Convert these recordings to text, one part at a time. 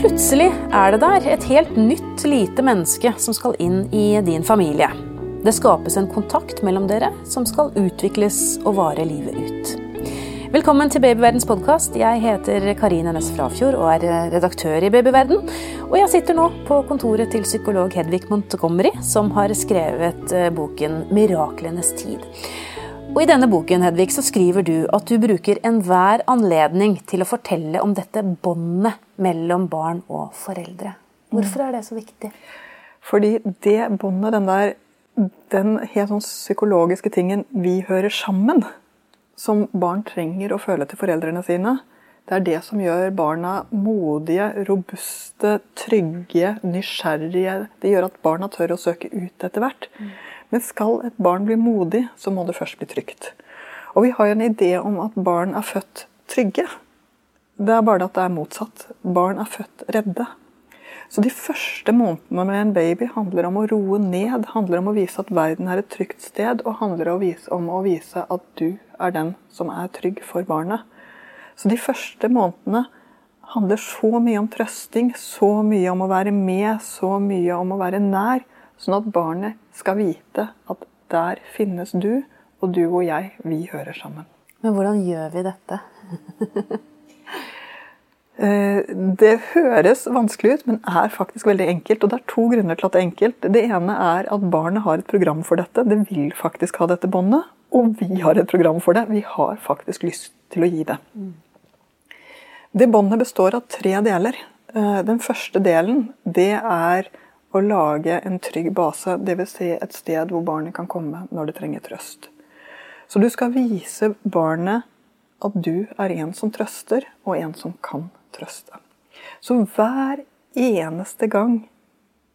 plutselig er det der et helt nytt lite menneske som skal inn i din familie. Det skapes en kontakt mellom dere som skal utvikles og vare livet ut. Velkommen til Babyverdens podkast. Jeg heter Karine Nøss Frafjord og er redaktør i Babyverden. Og jeg sitter nå på kontoret til psykolog Hedvig Montgomery, som har skrevet eh, boken 'Miraklenes tid'. Og I denne boken Hedvig, så skriver du at du bruker enhver anledning til å fortelle om dette båndet mellom barn og foreldre. Hvorfor er det så viktig? Fordi det båndet, den der den helt sånn psykologiske tingen vi hører sammen, som barn trenger å føle til foreldrene sine, det er det som gjør barna modige, robuste, trygge, nysgjerrige. Det gjør at barna tør å søke ut etter hvert. Mm. Men skal et barn bli modig, så må det først bli trygt. Og vi har jo en idé om at barn er født trygge. Det er bare at det er motsatt. Barn er født redde. Så de første månedene med en baby handler om å roe ned, handler om å vise at verden er et trygt sted, og handler om å vise at du er den som er trygg for barnet. Så de første månedene handler så mye om trøsting, så mye om å være med, så mye om å være nær. Sånn at barnet skal vite at der finnes du, og du og jeg, vi hører sammen. Men hvordan gjør vi dette? Eh, det høres vanskelig ut, men er faktisk veldig enkelt. Og det er to grunner til at det er enkelt. Det ene er at barnet har et program for dette. Det vil faktisk ha dette båndet. Og vi har et program for det. Vi har faktisk lyst til å gi det. Det båndet består av tre deler. Eh, den første delen det er å lage en trygg base, dvs. Si et sted hvor barnet kan komme når det trenger trøst. Så du skal vise barnet at du er en som trøster, og en som kan trøste. Så hver eneste gang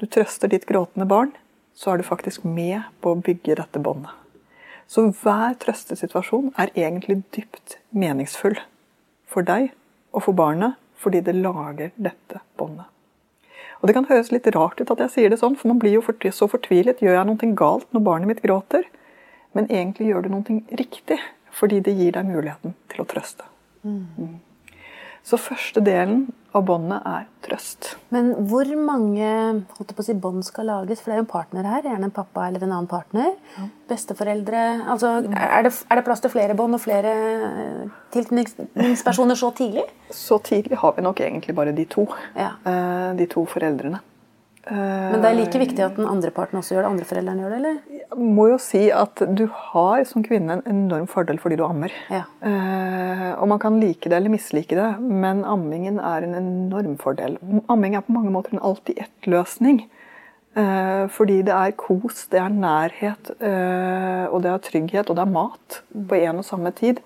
du trøster ditt gråtende barn, så er du faktisk med på å bygge dette båndet. Så hver trøstesituasjon er egentlig dypt meningsfull for deg og for barnet, fordi det lager dette båndet. Og Det kan høres litt rart ut at jeg sier det sånn, for man blir jo så fortvilet. Gjør jeg noe galt når barnet mitt gråter? Men egentlig gjør du noe riktig, fordi det gir deg muligheten til å trøste. Mm. Så første delen av båndet er trøst. Men hvor mange holdt på å si, bånd skal lages? For det er jo en partner her. Gjerne en pappa eller en annen partner. Ja. Besteforeldre altså, er, det, er det plass til flere bånd og flere eh, tilknytningspersoner så tidlig? Så tidlig har vi nok egentlig bare de to. Ja. Eh, de to foreldrene. Men det er like viktig at den andre parten også gjør det? andre foreldrene gjør det, eller? Jeg må jo si at du har som kvinne en enorm fordel fordi du ammer. Ja. Eh, og man kan like det eller mislike det, men ammingen er en enorm fordel. Amming er på mange måter en alltid-ett-løsning. Eh, fordi det er kos, det er nærhet, eh, og det er trygghet, og det er mat på en og samme tid.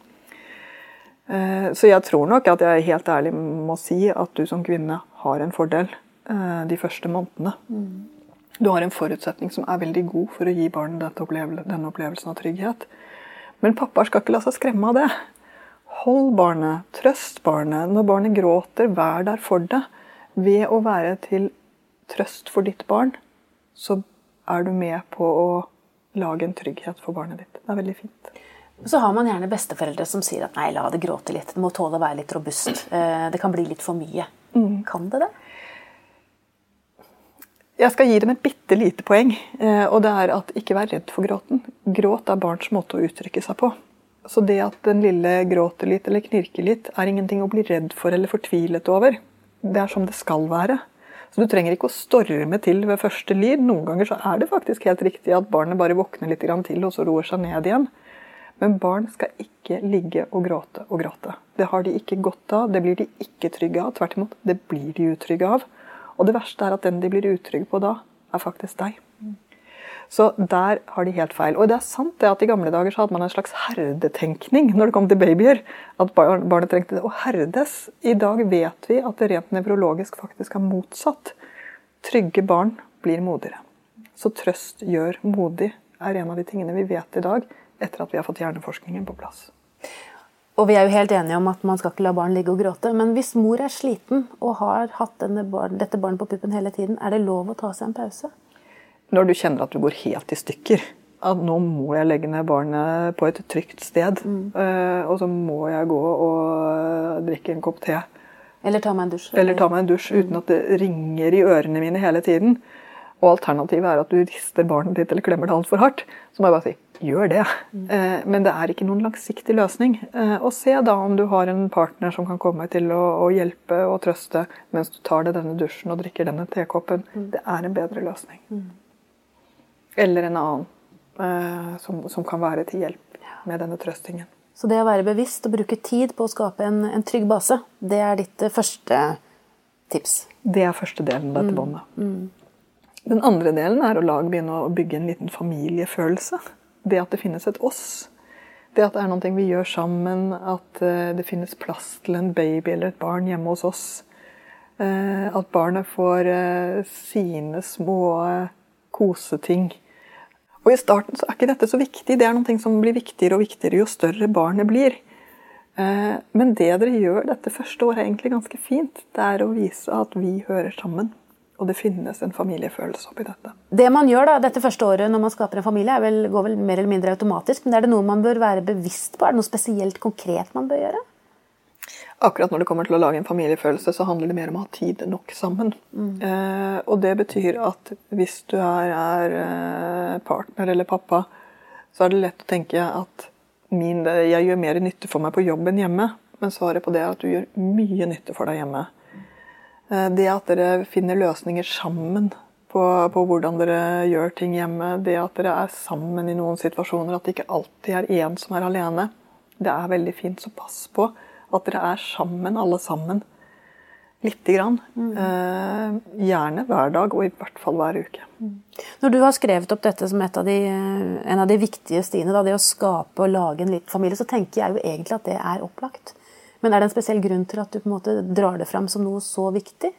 Så jeg tror nok at jeg helt ærlig må si at du som kvinne har en fordel. Eh, de første månedene. Mm. Du har en forutsetning som er veldig god for å gi barnet denne opplevelsen av trygghet. Men pappaer skal ikke la seg skremme av det. Hold barnet, trøst barnet. Når barnet gråter, vær der for det. Ved å være til trøst for ditt barn, så er du med på å lage en trygghet for barnet ditt. Det er veldig fint. Så har man gjerne besteforeldre som sier at nei, la det gråte litt. Det må tåle å være litt robust. Eh, det kan bli litt for mye. Mm. Kan det det? Jeg skal gi dem et bitte lite poeng, eh, og det er at ikke vær redd for gråten. Gråt er barns måte å uttrykke seg på. Så det at den lille gråter litt eller knirker litt, er ingenting å bli redd for eller fortvilet over. Det er som det skal være. Så Du trenger ikke å storme til ved første lyd. Noen ganger så er det faktisk helt riktig at barnet bare våkner litt til og så roer seg ned igjen. Men barn skal ikke ligge og gråte og gråte. Det har de ikke godt av, det blir de ikke trygge av. Tvert imot, det blir de utrygge av. Og det verste er at den de blir utrygge på da, er faktisk deg. Så der har de helt feil. Og det er sant det at i gamle dager så hadde man en slags herdetenkning når det kom til babyer. At barnet trengte å herdes. I dag vet vi at det rent nevrologisk faktisk er motsatt. Trygge barn blir modigere. Så trøst gjør modig er en av de tingene vi vet i dag etter at vi har fått hjerneforskningen på plass. Og vi er jo helt enige om at man skal ikke la barn ligge og gråte. Men hvis mor er sliten og har hatt barn, dette barnet på puppen hele tiden, er det lov å ta seg en pause? Når du kjenner at du går helt i stykker. At nå må jeg legge ned barnet på et trygt sted. Mm. Eh, og så må jeg gå og drikke en kopp te. Eller ta meg en dusj. Eller ta meg en dusj uten at det ringer i ørene mine hele tiden. Og alternativet er at du rister barnet ditt eller klemmer det altfor hardt. Så må jeg bare si gjør det. Eh, men det er ikke noen langsiktig løsning. Eh, og se da om du har en partner som kan komme til å, å hjelpe og trøste mens du tar deg denne dusjen og drikker denne tekoppen. Det er en bedre løsning. Eller en annen eh, som, som kan være til hjelp med denne trøstingen. Så det å være bevisst og bruke tid på å skape en, en trygg base, det er ditt første tips. Det er første delen av dette båndet. Den andre delen er å lage, begynne å bygge en liten familiefølelse. Det at det finnes et oss. Det at det er noe vi gjør sammen. At eh, det finnes plass til en baby eller et barn hjemme hos oss. Eh, At barnet får eh, sine små koseting. Og I starten så er ikke dette så viktig. Det er noe som blir viktigere og viktigere jo større barnet blir. Men det dere gjør dette første året, er egentlig ganske fint. Det er å vise at vi hører sammen. Og det finnes en familiefølelse oppi dette. Det man gjør da, dette første året når man skaper en familie, er vel, går vel mer eller mindre automatisk. Men er det noe man bør være bevisst på? Er det noe spesielt konkret man bør gjøre? Akkurat når det kommer til å lage en familiefølelse, så handler det mer om å ha tid nok sammen. Eh, og det betyr at hvis du er, er eh, partner eller pappa, så er det lett å tenke at min, jeg gjør mer nytte for meg på jobb enn hjemme. Men svaret på det er at du gjør mye nytte for deg hjemme. Eh, Det at dere finner løsninger sammen på, på hvordan dere gjør ting hjemme, det at dere er sammen i noen situasjoner, at det ikke alltid er én som er alene, det er veldig fint. Så pass på at dere er sammen, alle sammen. Lite grann. Eh, gjerne hver dag, og i hvert fall hver uke. Når du har skrevet opp dette som et av de, en av de viktige stiene, da, det å skape og lage en liten familie, så tenker jeg jo egentlig at det er opplagt. Men er det en spesiell grunn til at du på en måte drar det fram som noe så viktig?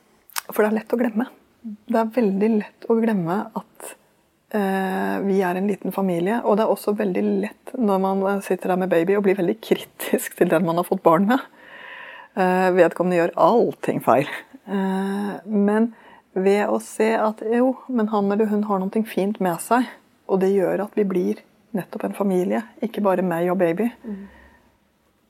For det er lett å glemme. Det er veldig lett å glemme at eh, vi er en liten familie. Og det er også veldig lett når man sitter der med baby og blir veldig kritisk til den man har fått barn med. Eh, vedkommende gjør allting feil. Eh, men ved å se at jo, men han eller hun har noe fint med seg, og det gjør at vi blir nettopp en familie, ikke bare meg og baby,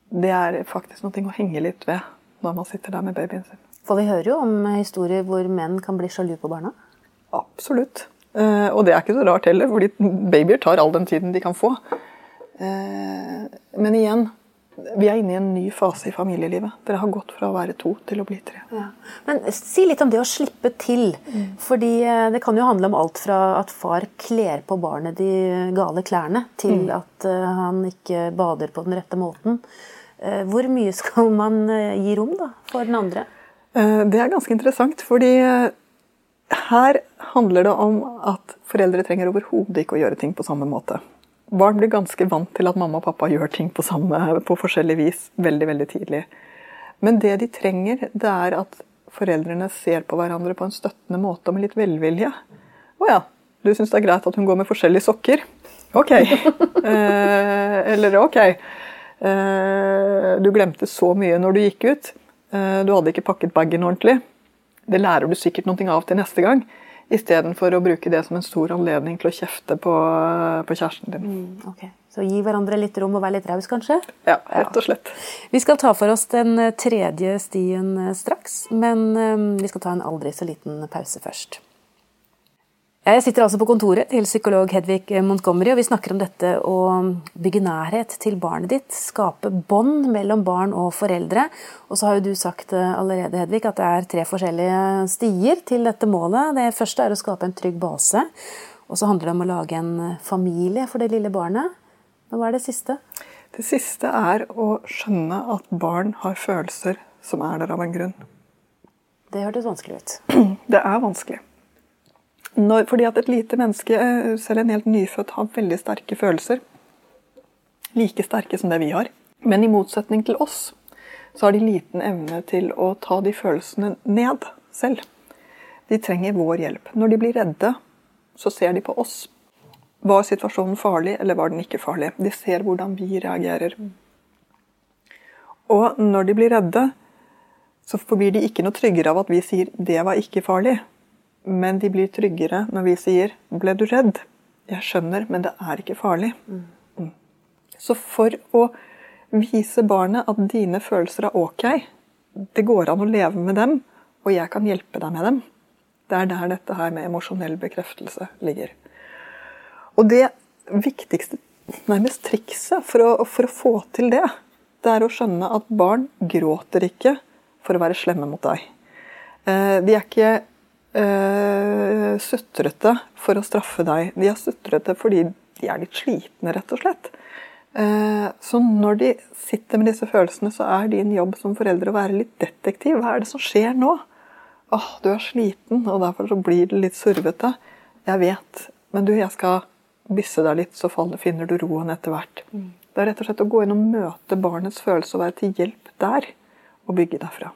det er faktisk noe å henge litt ved når man sitter der med babyen sin. For vi hører jo om historier hvor menn kan bli sjalu på barna. Absolutt. Eh, og det er ikke så rart heller, fordi babyer tar all den tiden de kan få. Eh, men igjen, vi er inne i en ny fase i familielivet. Dere har gått fra å være to til å bli tre. Ja. Men si litt om det å slippe til. Fordi eh, det kan jo handle om alt fra at far kler på barnet de gale klærne, til at eh, han ikke bader på den rette måten. Eh, Hvor mye skal man eh, gi rom da, for den andre? Eh, Det er ganske interessant, fordi her handler det om at foreldre trenger overhodet ikke å gjøre ting på samme måte. Barn blir ganske vant til at mamma og pappa gjør ting på, samme, på forskjellig vis veldig veldig tidlig. Men det de trenger, det er at foreldrene ser på hverandre på en støttende måte og med litt velvilje. Å ja, du syns det er greit at hun går med forskjellige sokker? Ok. Eh, eller ok. Eh, du glemte så mye når du gikk ut. Eh, du hadde ikke pakket bagen ordentlig. Det lærer du sikkert noe av til neste gang. Istedenfor å bruke det som en stor anledning til å kjefte på, på kjæresten din. Ok, Så gi hverandre litt rom og være litt raus, kanskje? Ja, rett og slett. Vi skal ta for oss den eh, tredje stien straks, men vi skal ta en aldri så liten pause først. Jeg sitter altså på kontoret til psykolog Hedvig Montgomery, og vi snakker om dette å bygge nærhet til barnet ditt, skape bånd mellom barn og foreldre. Og så har jo du sagt eh, allerede, Hedvig, at det er tre forskjellige stier til dette målet. Det første er å skape en trygg base, og så handler det om å lage en familie for det lille barnet. Men hva er det siste? Det siste er å skjønne at barn har følelser som er der av en grunn. Det hørtes vanskelig ut. Det er vanskelig. Når, fordi at et lite menneske, eh, selv en helt nyfødt, har veldig sterke følelser. Like sterke som det vi har. Men i motsetning til oss, så har de liten evne til å ta de følelsene ned selv. De trenger vår hjelp. Når de blir redde, så ser de på oss. Var situasjonen farlig, eller var den ikke farlig? De ser hvordan vi reagerer. Og når de blir redde, så blir de ikke noe tryggere av at vi sier 'det var ikke farlig'. Men de blir tryggere når vi sier 'ble du redd'? Jeg skjønner, men det er ikke farlig. Mm. Så for å vise barnet at dine følelser er ok, det går an å leve med dem, og jeg kan hjelpe deg med dem. Det er der dette her med emosjonell bekreftelse ligger. Og det viktigste nærmest trikset for å, for å få til det, det er å skjønne at barn gråter ikke for å være slemme mot deg. Eh, de er ikke uh, sutrete for å straffe deg. De er sutrete fordi de er litt slitne, rett og slett. Eh, så når de sitter med disse følelsene, så er din jobb som foreldre å være litt detektiv. Hva er det som skjer nå? Åh, oh, du er sliten, og derfor så blir det litt survete. Jeg vet. Men du, jeg skal bysse deg litt, så finner du roen etter hvert. Mm. Det er rett og slett å gå inn og møte barnets følelse og være til hjelp der, og bygge derfra.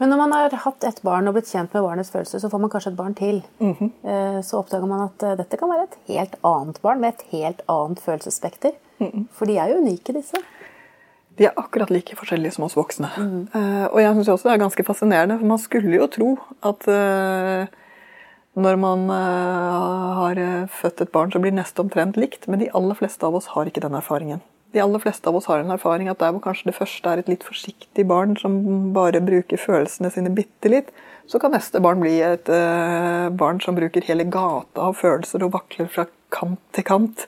Men når man har hatt et barn og blitt kjent med barnets følelser, så får man kanskje et barn til. Mm -hmm. Så oppdager man at eh, dette kan være et helt annet barn med et helt annet følelsesspekter. Mm -hmm. For de er jo unike, disse. De er akkurat like forskjellige som oss voksne. Mm. Og jeg syns også det er ganske fascinerende, for man skulle jo tro at når man har født et barn, så blir neste omtrent likt. Men de aller fleste av oss har ikke den erfaringen de aller fleste av oss har en erfaring at der hvor kanskje det første er et litt forsiktig barn som bare bruker følelsene sine bitte litt, så kan neste barn bli et uh, barn som bruker hele gata av følelser og vakler fra kant til kant.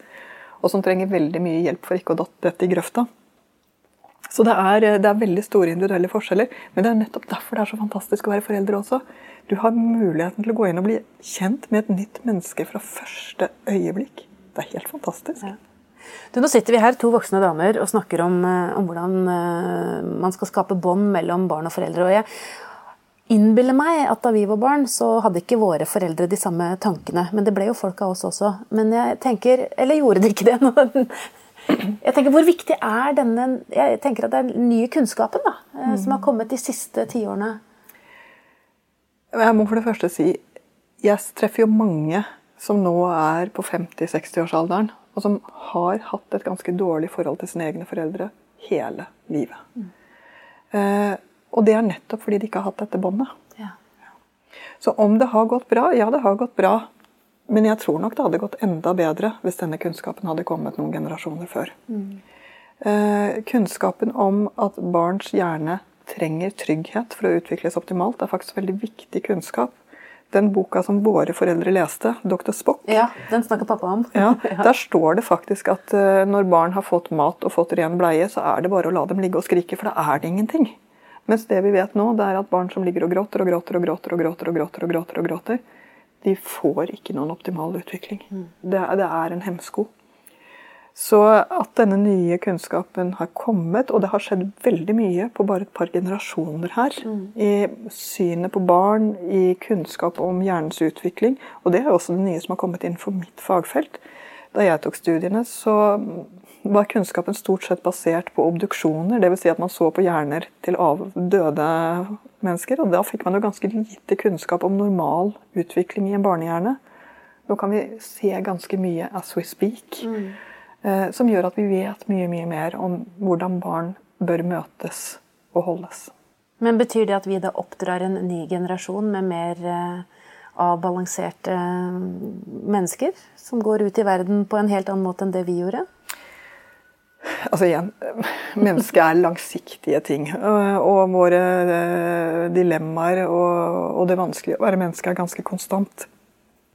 Og som trenger veldig mye hjelp for ikke å dette i grøfta. Så det er, det er, veldig store individuelle forskjeller. Men det er nettopp derfor det er så fantastisk å være foreldre også. Du har muligheten til å gå inn og bli kjent med et nytt menneske fra første øyeblikk. Det er helt fantastisk. Ja. Du, nå sitter vi her, to voksne damer, og snakker om, eh, om hvordan uh, man skal skape bånd mellom barn og foreldre. og jeg innbiller meg at da vi var barn, så hadde ikke våre foreldre de samme tankene. Men det ble jo folk av oss også. Men jeg tenker Eller gjorde de ikke det? Jeg tenker, Hvor viktig er denne jeg tenker at det er den nye kunnskapen da, eh, som har kommet de siste tiårene? Jeg må for det første si jeg treffer jo mange som nå er på 50-60-årsalderen, og som har hatt et ganske dårlig forhold til sine egne foreldre hele livet. Mm. Eh, og det er nettopp fordi de ikke har hatt dette båndet. Ja. Så om det har gått bra? Ja, det har gått bra. Men jeg tror nok det hadde gått enda bedre hvis denne kunnskapen hadde kommet noen generasjoner før. Mm. Eh, kunnskapen om at barns hjerne trenger trygghet for å utvikles optimalt, er faktisk veldig viktig kunnskap den boka som våre foreldre leste, 'Dr. Spock', Ja, den snakker pappa om. ja, der står det faktisk at uh, når barn har fått mat og fått ren bleie, så er det bare å la dem ligge og skrike, for da er det ingenting. Mens det vi vet nå, det er at barn som ligger og gråter og gråter og gråter, og gråter, og gråter, og gråter, og gråter, de får ikke noen optimal utvikling. Mm. Det, det er en hemsko. Så at denne nye kunnskapen har kommet, og det har skjedd veldig mye på bare et par generasjoner her, mm. i synet på barn, i kunnskap om hjernens utvikling, og det er også det nye som har kommet innenfor mitt fagfelt. Da jeg tok studiene, så var kunnskapen stort sett basert på obduksjoner. Dvs. Si at man så på hjerner til døde mennesker. Og da fikk man jo ganske lite kunnskap om normal utvikling i en barnehjerne. Nå kan vi se ganske mye as we speak. Mm. Eh, som gjør at vi vet mye, mye mer om hvordan barn bør møtes og holdes. Men Betyr det at vi da oppdrar en ny generasjon med mer eh, avbalanserte eh, mennesker? Som går ut i verden på en helt annen måte enn det vi gjorde? Altså igjen, mennesket er langsiktige ting. Og våre dilemmaer og det vanskelige å være menneske er ganske konstant.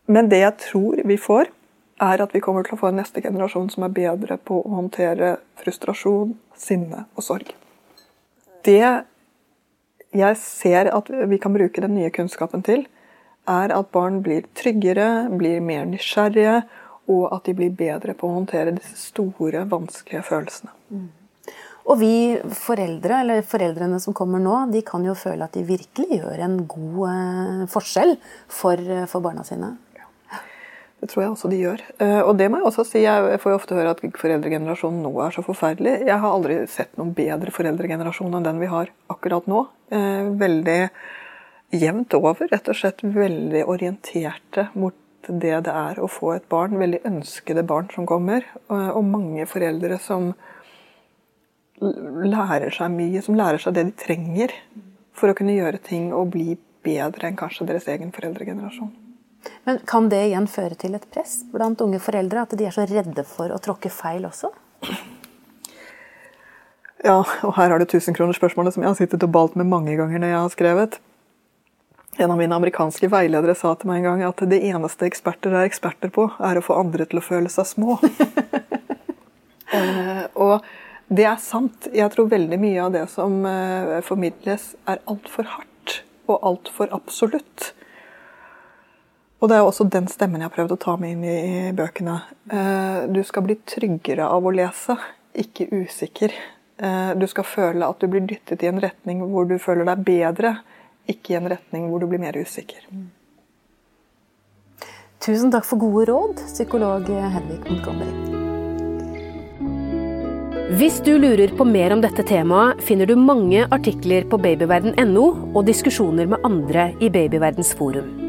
Men det jeg tror vi får, er at vi kommer til å få en neste generasjon som er bedre på å håndtere frustrasjon, sinne og sorg. Det jeg ser at vi kan bruke den nye kunnskapen til, er at barn blir tryggere, blir mer nysgjerrige, og at de blir bedre på å håndtere disse store, vanskelige følelsene. Mm. Og vi foreldre, eller foreldrene som kommer nå, de kan jo føle at de virkelig gjør en god eh, forskjell for, eh, for barna sine. Det tror jeg også de gjør. Eh, og det må jeg også si, jeg får jo ofte høre at foreldregenerasjonen nå er så forferdelig. Jeg har aldri sett noen bedre foreldregenerasjon enn den vi har akkurat nå. Eh, veldig jevnt over, rett og slett veldig orienterte mot det det er å få et barn. Veldig ønskede barn som kommer. Og mange foreldre som lærer seg mye, som lærer seg det de trenger for å kunne gjøre ting og bli bedre enn kanskje deres egen foreldregenerasjon. Men Kan det igjen føre til et press blant unge foreldre? At de er så redde for å tråkke feil også? Ja, og her har du tusenkronersspørsmålet som jeg har sittet og balt med mange ganger når jeg har skrevet. En av mine amerikanske veiledere sa til meg en gang at det eneste eksperter er eksperter på, er å få andre til å føle seg små. uh, og det er sant. Jeg tror veldig mye av det som uh, formidles, er altfor hardt og altfor absolutt. Og det er også den stemmen jeg har prøvd å ta med inn i bøkene. Eh, du skal bli tryggere av å lese, ikke usikker. Eh, du skal føle at du blir dyttet i en retning hvor du føler deg bedre, ikke i en retning hvor du blir mer usikker. Tusen takk for gode råd, psykolog Henrik Montgomery. Hvis du lurer på mer om dette temaet, finner du mange artikler på babyverden.no og diskusjoner med andre i Babyverdens forum.